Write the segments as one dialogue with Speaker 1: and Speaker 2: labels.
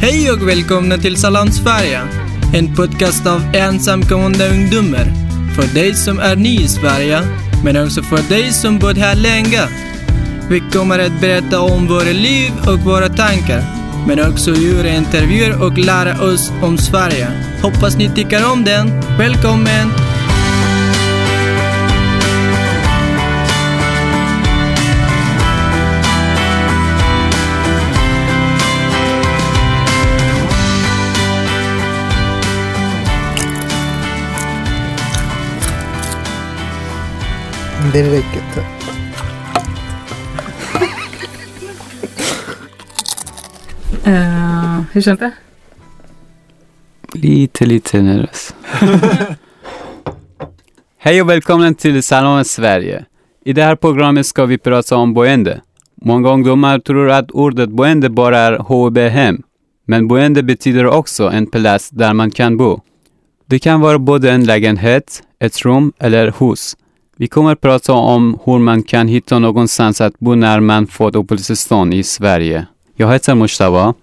Speaker 1: Hej och välkomna till Salam Sverige. En podcast av ensamkommande ungdomar. För dig som är ny i Sverige, men också för dig som bott här länge. Vi kommer att berätta om våra liv och våra tankar. Men också göra intervjuer och lära oss om Sverige. Hoppas ni tycker om den. Välkommen!
Speaker 2: Det räcker inte.
Speaker 3: Uh, hur känns det?
Speaker 4: Lite, lite nervös. Hej och välkommen till Salon Sverige. I det här programmet ska vi prata om boende. Många ungdomar tror att ordet boende bara är HVB-hem. Men boende betyder också en plats där man kan bo. Det kan vara både en lägenhet, ett rum eller hus. Vi kommer att prata om hur man kan hitta någonstans att bo när man fått uppehållstillstånd i Sverige. Jag heter Mustafa.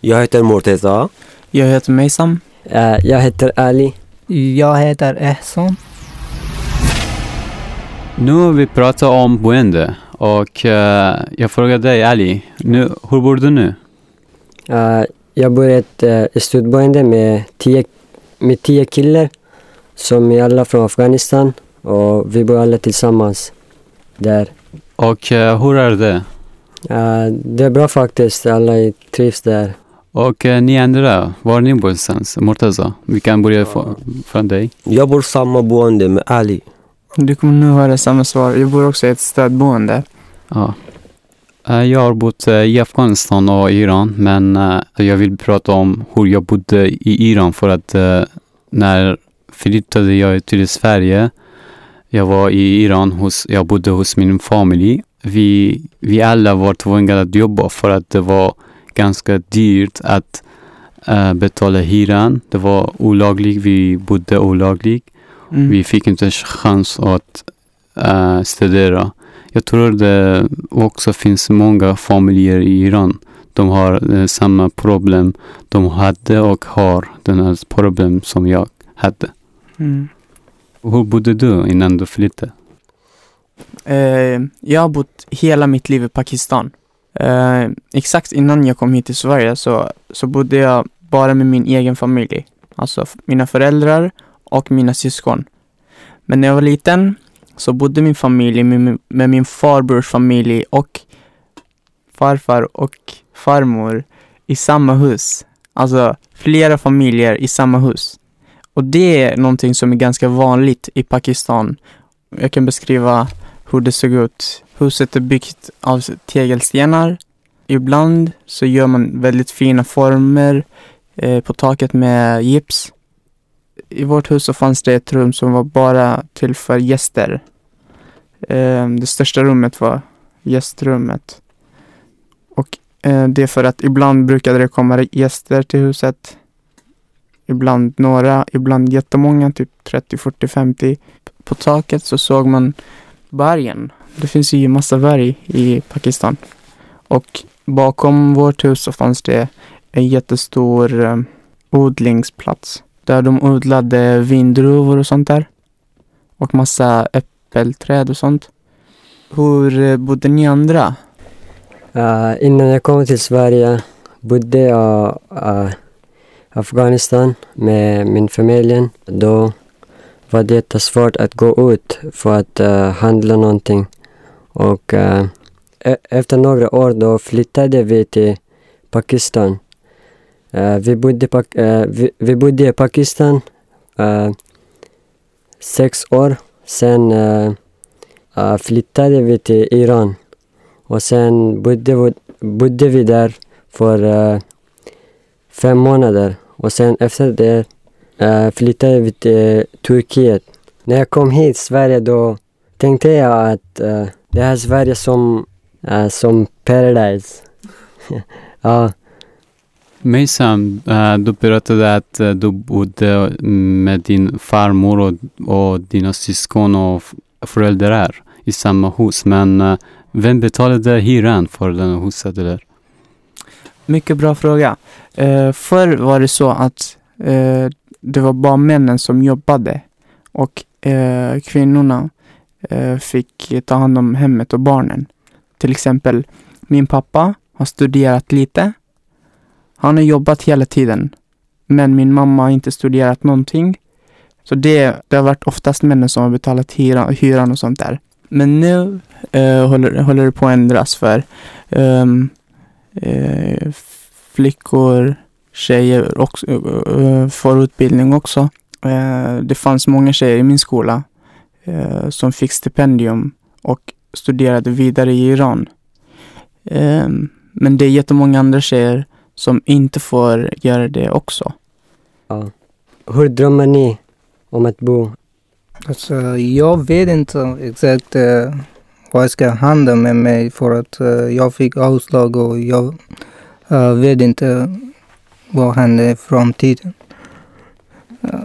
Speaker 5: Jag heter Morteza.
Speaker 1: Jag heter Meysam.
Speaker 2: Eh, jag heter Ali.
Speaker 6: Jag heter Ehson.
Speaker 4: Nu vi pratar om boende och uh, jag frågar dig Ali, nu, hur bor du nu?
Speaker 2: Eh, jag bor i ett uh, studboende med tio, med tio killar som är alla från Afghanistan och vi bor alla tillsammans där.
Speaker 4: Och uh, hur är det?
Speaker 2: Uh, det är bra faktiskt, alla trivs där.
Speaker 4: Och uh, ni andra, var ni bor någonstans? Murtaza, vi kan börja ja. från dig.
Speaker 5: Jag bor samma boende med Ali.
Speaker 1: Du kommer nu höra samma svar. Jag bor också i ett stödboende.
Speaker 4: Ja. Uh, jag har bott i Afghanistan och Iran, men jag vill prata om hur jag bodde i Iran för att när flyttade jag till Sverige jag var i Iran, hos, jag bodde hos min familj. Vi, vi alla var tvungna att jobba för att det var ganska dyrt att uh, betala hyran. Det var olagligt, vi bodde olagligt. Mm. Vi fick inte chans att uh, studera. Jag tror det också finns många familjer i Iran. De har uh, samma problem de hade och har den här problem som jag hade. Mm. Hur bodde du innan du flyttade?
Speaker 1: Eh, jag har bott hela mitt liv i Pakistan. Eh, exakt innan jag kom hit till Sverige så, så bodde jag bara med min egen familj. Alltså mina föräldrar och mina syskon. Men när jag var liten så bodde min familj med, med min farbrors familj och farfar och farmor i samma hus. Alltså flera familjer i samma hus. Och det är någonting som är ganska vanligt i Pakistan. Jag kan beskriva hur det såg ut. Huset är byggt av tegelstenar. Ibland så gör man väldigt fina former eh, på taket med gips. I vårt hus så fanns det ett rum som var bara till för gäster. Eh, det största rummet var gästrummet. Och eh, det är för att ibland brukade det komma gäster till huset ibland några, ibland jättemånga, typ 30, 40, 50. På taket så såg man bergen. Det finns ju massa berg i Pakistan. Och bakom vårt hus så fanns det en jättestor eh, odlingsplats där de odlade vindruvor och sånt där. Och massa äppelträd och sånt. Hur eh, bodde ni andra?
Speaker 2: Uh, innan jag kom till Sverige bodde jag uh, Afghanistan med min familj, då var det jättesvårt att gå ut för att uh, handla någonting. Och uh, efter några år då flyttade vi till Pakistan. Uh, vi, bodde vi, vi, bodde i Pakistan sex år. Sen flyttade vi till Iran. Och sen bodde vi, bodde vi där för fem månader. Och sen efter det äh, flyttade vi till Turkiet. När jag kom hit till Sverige då tänkte jag att äh, det här är Sverige som, äh, som paradise. ja.
Speaker 4: Mejsam, du berättade att du bodde med din farmor och, och dina syskon och föräldrar i samma hus. Men vem betalade hyran för det huset? Eller?
Speaker 1: Mycket bra fråga. Uh, förr var det så att eh, det var bara männen som jobbade och eh, kvinnorna eh, fick ta hand om hemmet och barnen. Till exempel min pappa har studerat lite. Han har jobbat hela tiden. Men min mamma har inte studerat någonting. Så det, det har varit oftast männen som har betalat hyra, hyran och sånt där. Men nu eh, håller, håller det på att ändras för um, flickor, tjejer också, får utbildning också. Uh, det fanns många tjejer i min skola uh, som fick stipendium och studerade vidare i Iran. Um, men det är jättemånga andra tjejer som inte får göra det också.
Speaker 2: Ja. Hur drömmer ni om att bo?
Speaker 6: Alltså, jag vet inte exakt uh, vad ska hända med mig för att uh, jag fick avslag och jag uh, vet inte vad händer i framtiden.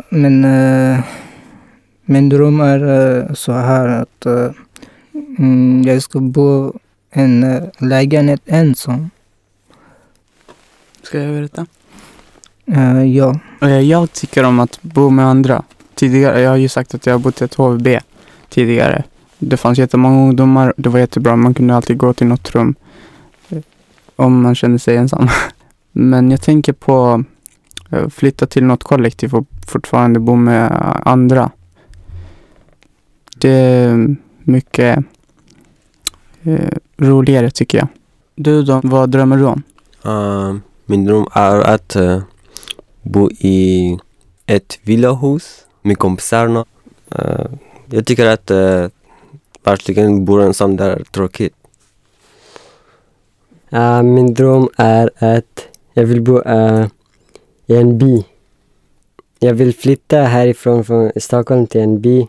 Speaker 6: Men uh, min dröm är uh, så här att uh, jag ska bo i en uh, lägenhet ensam.
Speaker 1: Ska jag berätta?
Speaker 6: ja.
Speaker 1: Jag tycker om att bo med andra. Tidigare, jag har ju sagt att jag har bott i ett HVB tidigare. Det fanns jättemånga ungdomar, det var jättebra. Man kunde alltid gå till något rum om man känner sig ensam. Men jag tänker på att flytta till något kollektiv och fortfarande bo med andra. Det är mycket eh, roligare tycker jag. Du då, vad drömmer du om?
Speaker 5: Uh, min dröm är att uh, bo i ett villahus med kompisarna. Uh, jag tycker att uh, verkligen bo ensam där är tråkigt.
Speaker 2: Uh, min dröm är att jag vill bo uh, i en by. Jag vill flytta härifrån från Stockholm till en by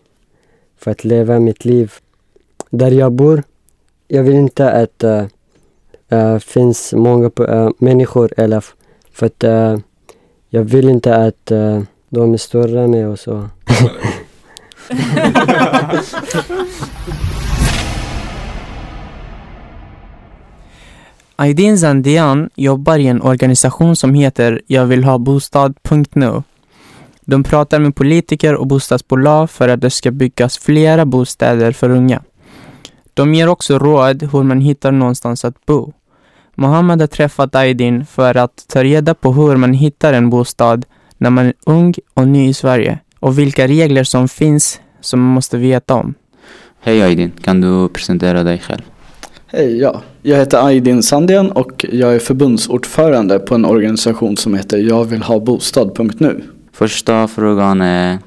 Speaker 2: för att leva mitt liv. Där jag bor, jag vill inte att det uh, uh, finns många uh, människor eller för att jag vill inte att de är större med och så.
Speaker 1: Aydin Zandian jobbar i en organisation som heter Jag vill ha bostad.nu. De pratar med politiker och bostadsbolag för att det ska byggas flera bostäder för unga. De ger också råd hur man hittar någonstans att bo. Mohammed har träffat Aydin för att ta reda på hur man hittar en bostad när man är ung och ny i Sverige och vilka regler som finns som man måste veta om.
Speaker 3: Hej Aydin, kan du presentera dig själv?
Speaker 7: Hej, ja. Jag heter Aydin Sandian och jag är förbundsordförande på en organisation som heter Jag vill ha bostad.nu.
Speaker 3: Första frågan är,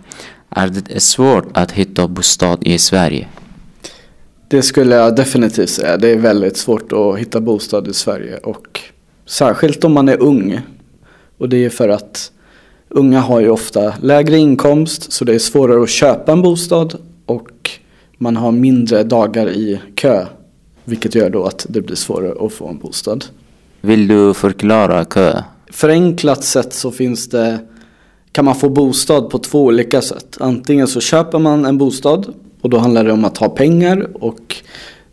Speaker 3: är det svårt att hitta bostad i Sverige?
Speaker 7: Det skulle jag definitivt säga. Det är väldigt svårt att hitta bostad i Sverige och särskilt om man är ung. Och det är för att unga har ju ofta lägre inkomst så det är svårare att köpa en bostad och man har mindre dagar i kö vilket gör då att det blir svårare att få en bostad.
Speaker 3: Vill du förklara kö?
Speaker 7: Förenklat sett så finns det kan man få bostad på två olika sätt. Antingen så köper man en bostad och då handlar det om att ha pengar och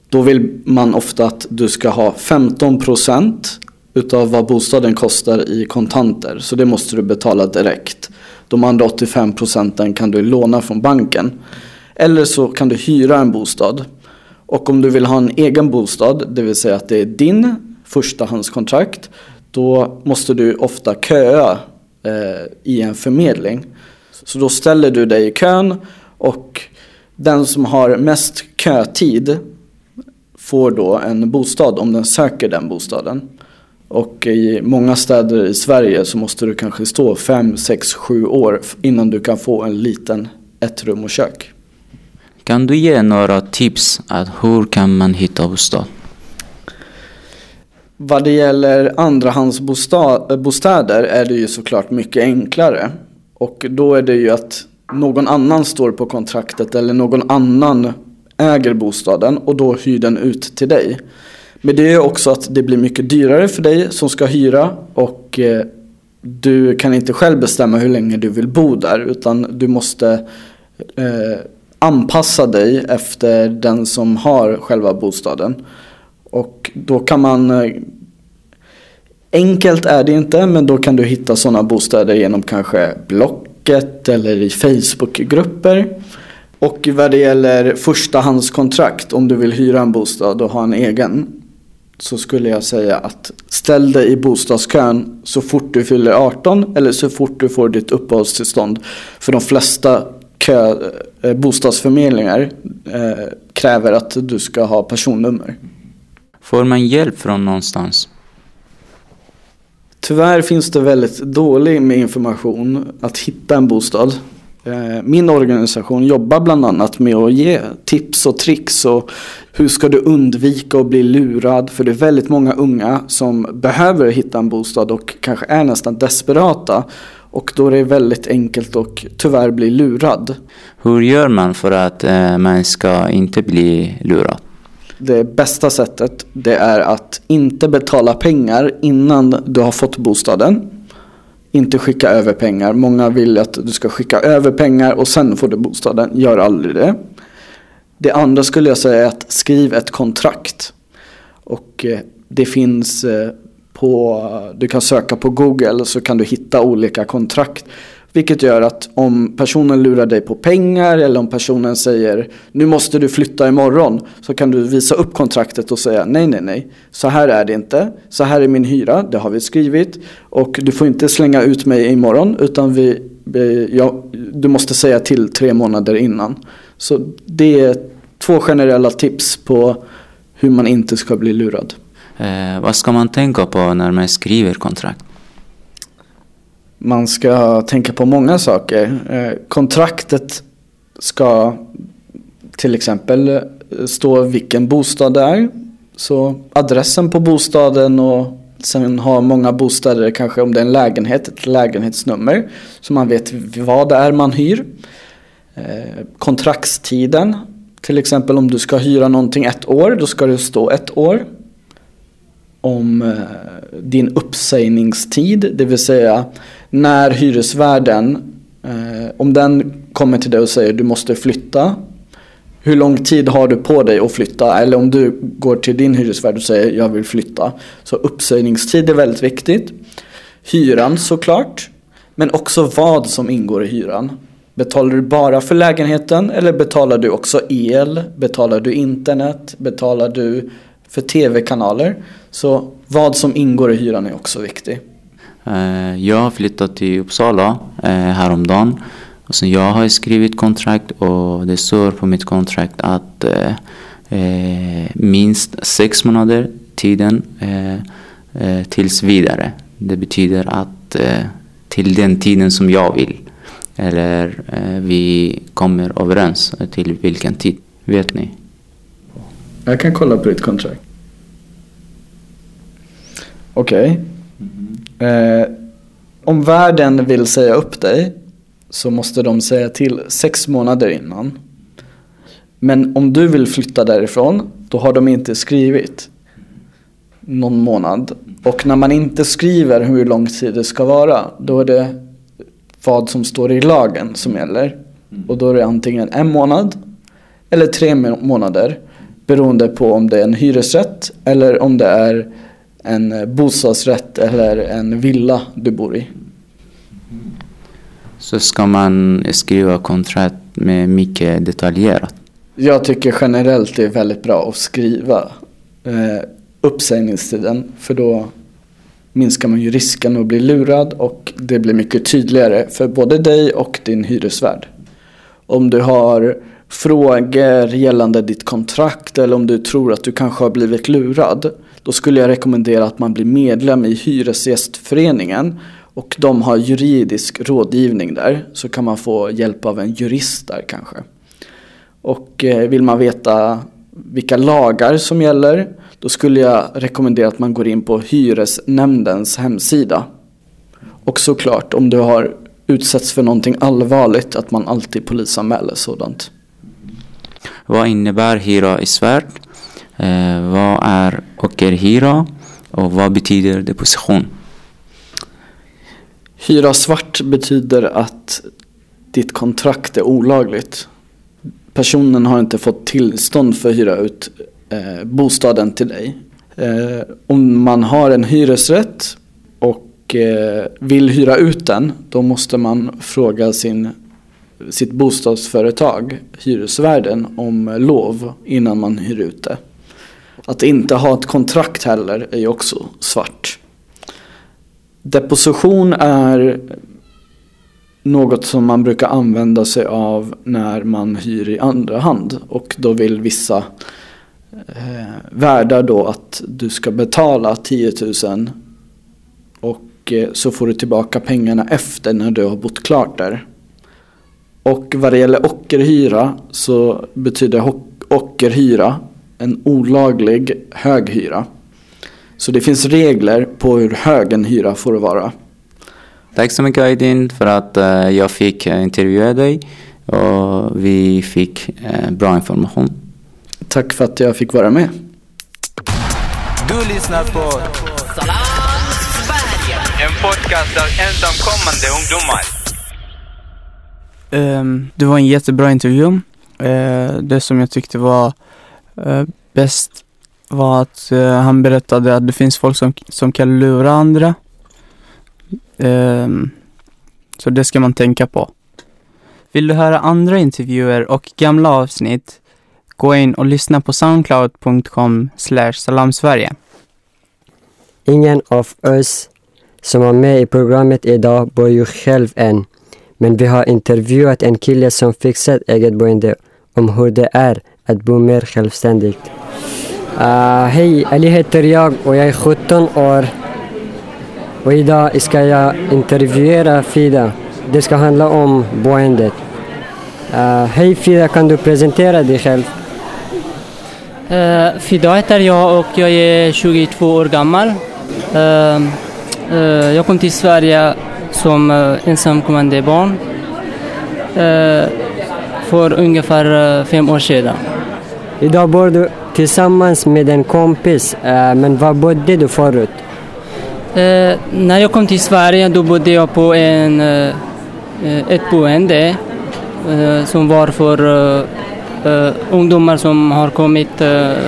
Speaker 7: då vill man ofta att du ska ha 15 procent utav vad bostaden kostar i kontanter. Så det måste du betala direkt. De andra 85 procenten kan du låna från banken. Eller så kan du hyra en bostad. Och om du vill ha en egen bostad, det vill säga att det är din förstahandskontrakt, då måste du ofta köa eh, i en förmedling. Så då ställer du dig i kön och den som har mest kötid får då en bostad om den söker den bostaden. Och i många städer i Sverige så måste du kanske stå 5, 6, 7 år innan du kan få en liten ett rum och kök.
Speaker 3: Kan du ge några tips att hur kan man hitta bostad?
Speaker 7: Vad det gäller andrahandsbostäder är det ju såklart mycket enklare. Och då är det ju att någon annan står på kontraktet eller någon annan äger bostaden och då hyr den ut till dig. Men det är också att det blir mycket dyrare för dig som ska hyra och eh, du kan inte själv bestämma hur länge du vill bo där utan du måste eh, anpassa dig efter den som har själva bostaden. Och då kan man eh, Enkelt är det inte men då kan du hitta sådana bostäder genom kanske Blocket eller i Facebookgrupper. Och vad det gäller förstahandskontrakt om du vill hyra en bostad och ha en egen så skulle jag säga att ställ dig i bostadskön så fort du fyller 18 eller så fort du får ditt uppehållstillstånd. För de flesta kö, eh, bostadsförmedlingar eh, kräver att du ska ha personnummer.
Speaker 3: Får man hjälp från någonstans?
Speaker 7: Tyvärr finns det väldigt dålig med information att hitta en bostad. Eh, min organisation jobbar bland annat med att ge tips och tricks och hur ska du undvika att bli lurad? För det är väldigt många unga som behöver hitta en bostad och kanske är nästan desperata. Och då är det väldigt enkelt att tyvärr bli lurad.
Speaker 3: Hur gör man för att eh, man ska inte bli lurad?
Speaker 7: Det bästa sättet det är att inte betala pengar innan du har fått bostaden. Inte skicka över pengar. Många vill att du ska skicka över pengar och sen får du bostaden. Gör aldrig det. Det andra skulle jag säga är att skriv ett kontrakt. Och eh, det finns eh, på, du kan söka på Google så kan du hitta olika kontrakt. Vilket gör att om personen lurar dig på pengar eller om personen säger nu måste du flytta imorgon så kan du visa upp kontraktet och säga nej nej nej så här är det inte så här är min hyra det har vi skrivit och du får inte slänga ut mig imorgon utan vi, ja, du måste säga till tre månader innan. Så det är två generella tips på hur man inte ska bli lurad.
Speaker 3: Eh, vad ska man tänka på när man skriver kontrakt?
Speaker 7: Man ska tänka på många saker. Eh, kontraktet ska till exempel eh, stå vilken bostad det är. Så adressen på bostaden och sen har många bostäder kanske om det är en lägenhet, ett lägenhetsnummer. Så man vet vad det är man hyr. Eh, kontraktstiden, till exempel om du ska hyra någonting ett år, då ska det stå ett år om eh, din uppsägningstid, det vill säga när hyresvärden, eh, om den kommer till dig och säger du måste flytta, hur lång tid har du på dig att flytta? Eller om du går till din hyresvärd och säger jag vill flytta. Så uppsägningstid är väldigt viktigt. Hyran såklart, men också vad som ingår i hyran. Betalar du bara för lägenheten eller betalar du också el? Betalar du internet? Betalar du för tv-kanaler? Så vad som ingår i hyran är också viktigt.
Speaker 3: Eh, jag har flyttat till Uppsala eh, häromdagen. Och sen jag har skrivit kontrakt och det står på mitt kontrakt att eh, minst sex månader tiden tills vidare. Det betyder att till den tiden som jag vill. Eller vi kommer överens till vilken tid. Vet ni?
Speaker 7: Jag kan kolla på ditt kontrakt. Okej. Okay. Mm. Eh, om världen vill säga upp dig så måste de säga till sex månader innan. Men om du vill flytta därifrån då har de inte skrivit någon månad. Och när man inte skriver hur lång tid det ska vara då är det vad som står i lagen som gäller. Och då är det antingen en månad eller tre månader beroende på om det är en hyresrätt eller om det är en bostadsrätt eller en villa du bor i.
Speaker 3: Så ska man skriva kontrakt med mycket detaljerat?
Speaker 7: Jag tycker generellt det är väldigt bra att skriva eh, uppsägningstiden för då minskar man ju risken att bli lurad och det blir mycket tydligare för både dig och din hyresvärd. Om du har frågor gällande ditt kontrakt eller om du tror att du kanske har blivit lurad då skulle jag rekommendera att man blir medlem i Hyresgästföreningen och de har juridisk rådgivning där så kan man få hjälp av en jurist där kanske. Och eh, vill man veta vilka lagar som gäller då skulle jag rekommendera att man går in på Hyresnämndens hemsida. Och såklart om du har utsatts för någonting allvarligt att man alltid polisanmäler sådant.
Speaker 3: Vad innebär hyra i svärd? Eh, vad är ockerhyra och vad betyder deposition?
Speaker 7: Hyra svart betyder att ditt kontrakt är olagligt. Personen har inte fått tillstånd för att hyra ut eh, bostaden till dig. Eh, om man har en hyresrätt och eh, vill hyra ut den, då måste man fråga sin, sitt bostadsföretag, hyresvärden, om lov innan man hyr ut det. Att inte ha ett kontrakt heller är ju också svart. Deposition är något som man brukar använda sig av när man hyr i andra hand och då vill vissa eh, värdar då att du ska betala 10 000 och eh, så får du tillbaka pengarna efter när du har bott klart där. Och vad det gäller ockerhyra så betyder ockerhyra en olaglig hög hyra. Så det finns regler på hur hög en hyra får vara.
Speaker 3: Tack så mycket Aydin för att uh, jag fick uh, intervjua dig och vi fick uh, bra information.
Speaker 7: Tack för att jag fick vara med.
Speaker 8: Du lyssnar på Salam Sverige. En podcast av ensamkommande ungdomar.
Speaker 1: Ehm, det var en jättebra intervju. Eh, det som jag tyckte var eh, bäst var att eh, han berättade att det finns folk som, som kan lura andra. Ehm, så det ska man tänka på. Vill du höra andra intervjuer och gamla avsnitt? Gå in och lyssna på soundcloud.com salamsverige.
Speaker 2: Ingen av oss som var med i programmet idag bor ju själv än. Men vi har intervjuat en kille som fixat eget boende om hur det är att bo mer självständigt. Uh, Hej, Ali heter jag och jag är 17 år. Och idag ska jag intervjuera Fida. Det ska handla om boendet. Uh, Hej Fida, kan du presentera dig själv?
Speaker 9: Eh, uh, Fida heter jag och jag är 22 år gammal. Uh, uh, jag kom till Sverige som uh, ensamkommande barn för ungefär fem år sedan.
Speaker 2: Idag bor du tillsammans med en kompis, men var bodde du förut?
Speaker 9: när jag kom till Sverige då bodde jag på en, ett boende som var för ungdomar som har kommit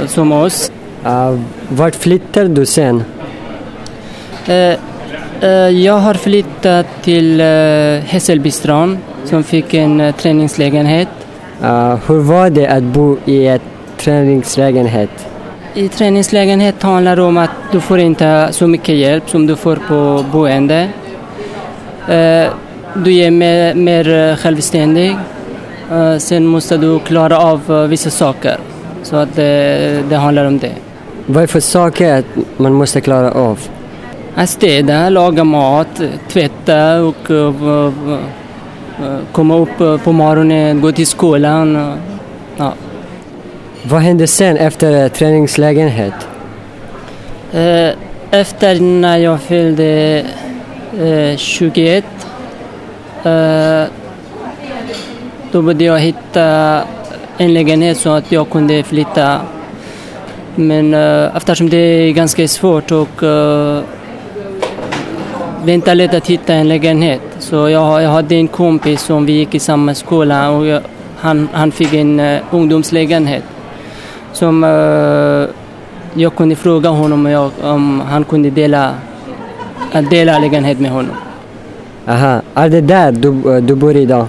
Speaker 9: som oss.
Speaker 2: Uh, vart flyttade du sen?
Speaker 9: Jag har flyttat till uh, Hässelbystrand som fick en träningslägenhet.
Speaker 2: hur var det att bo i en träningslägenhet?
Speaker 9: I träningslägenhet handlar det om att du får inte så mycket hjälp som du får på boende. du är mer, mer självständig Uh, sen måste du klara av vissa saker. Så att det, det handlar om det.
Speaker 2: Vad är för saker man måste klara av?
Speaker 9: Städa, laga mat, tvätta och uh, komma upp på morgonen, gå till skolan. Ja.
Speaker 2: Vad hände sen efter träningslägenhet?
Speaker 9: Efter när jag fyllde 21 då började jag hitta en lägenhet så att jag kunde flytta. Men eftersom det är ganska svårt och det är inte lätt att hitta en lägenhet. Så jag, jag hade en kompis som vi gick i samma skola och jag, han, han fick en uh, ungdomslägenhet. Som uh, jag kunde fråga honom om, jag, om han kunde dela, dela lägenhet med honom.
Speaker 2: Aha, är det där du, du bor idag?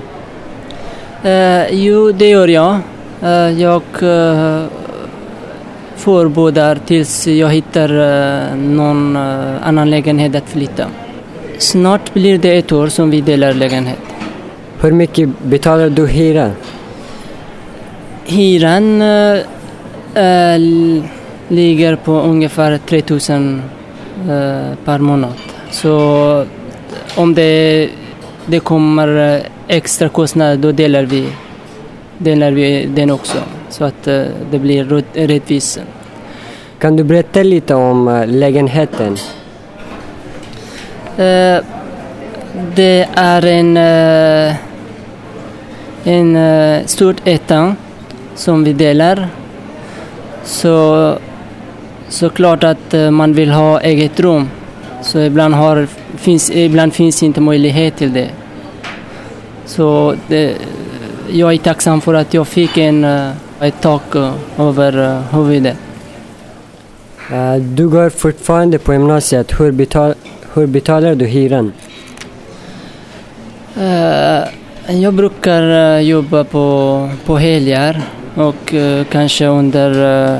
Speaker 9: Uh, jo, det gör jag. Uh, jag uh, där tills jag hittar uh, någon annan lägenhet att flytta. Snart blir det ett år som vi delar lägenhet.
Speaker 2: Hur mycket betalar du hyra?
Speaker 9: Hyran ligger på ungefär 3000 per månad. Så om det, det kommer extra kostnader, då delar vi, delar vi den också. Så att uh, det blir rättvist.
Speaker 2: Kan du berätta lite om lägenheten?
Speaker 9: Uh, det är en, eh, en eh, uh, stor etta som vi delar. Så såklart att man vill ha eget rum. Så ibland, har, finns, ibland finns inte möjlighet till det. Så det, jag är tacksam för att jag fick en, ett tak över huvudet.
Speaker 2: Du går fortfarande på gymnasiet. Hur, betal, hur betalar du hyran?
Speaker 9: Eh, jag brukar eh, jobba på, på helger och eh, kanske under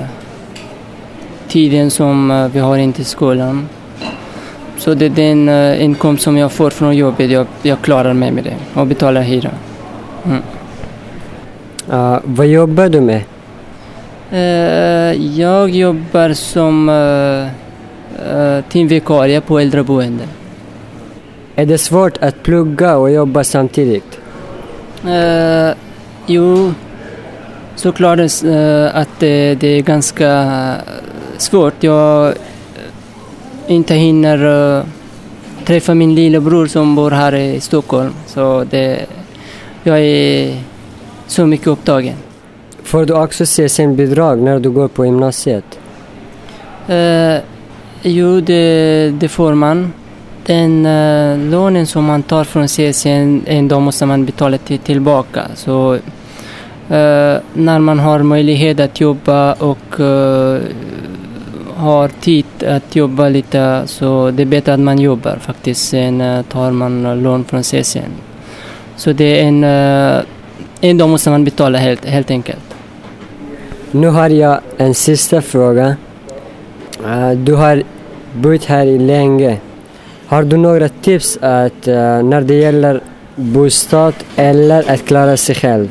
Speaker 9: tiden som vi har inte skolan. Så det är den eh, inkomst som jag får från jobbet, jag, jag klarar mig med det och betalar hyra.
Speaker 2: Eh, vad jobbar du med?
Speaker 9: Eh, jag jobbar som eh, teamvikarie på äldreboende.
Speaker 2: Är det svårt att plugga och jobba samtidigt?
Speaker 9: Eh, jo, såklart eh, att det, det är ganska svårt. Jag inte hinner eh, träffa min lillebror som bor här i Stockholm. Så det, jag är så mycket upptagen.
Speaker 2: Får du också CSN-bidrag när du går på gymnasiet?
Speaker 9: Jo, det, det får man. Den uh, lånen som man tar från CSN, en dag måste man betala till, tillbaka. Så uh, när man har möjlighet att jobba och uh, har tid att jobba lite så det är bättre att man jobbar faktiskt. Sen tar man lån från CSN. Så det är en, en dag måste man betala helt, helt enkelt.
Speaker 2: Nu har jag en sista fråga. Eh, du har bott här i länge. Har du några tips att, eh, när det gäller bostad eller att klara sig själv?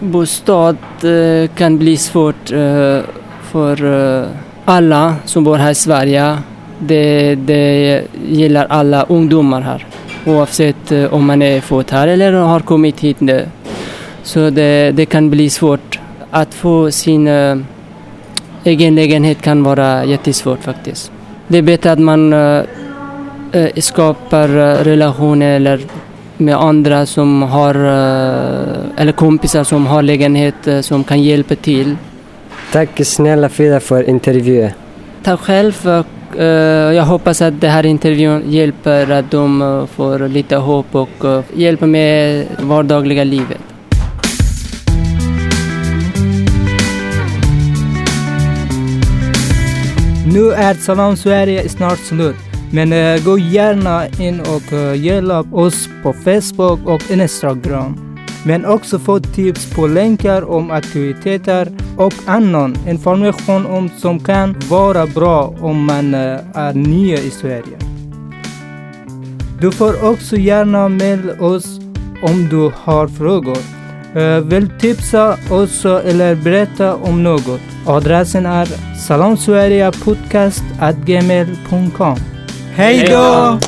Speaker 9: Bostad eh, kan bli svårt för alla som bor här i Sverige. Det, det gäller alla ungdomar här. Oavsett om man är född här eller har kommit hit nu. Så det, det kan bli svårt. Att få sin egen lägenhet kan vara jättesvårt faktiskt. Det är bättre att man eh, eh, skapar eh, relationer eller med andra som har, eller kompisar som har lägenhet som kan hjälpa till.
Speaker 2: Tack snälla Frida för intervjun.
Speaker 9: Tack själv. och, Jag hoppas att den här intervjun hjälper att de får lite hopp och hjälper med vardagliga livet.
Speaker 6: Nu är Salam Sverige snart slut. Men eh, gå gärna in och uh, gilla oss på Facebook och Instagram. Men också få tips på länkar om aktiviteter och annan information om som kan vara bra om man eh, är ny i Sverige. Du får också gärna mejla oss om du har frågor. Eh, vill tipsa oss eller berätta om något. Adressen är salamsveriapodcast.gmail.com Hej då!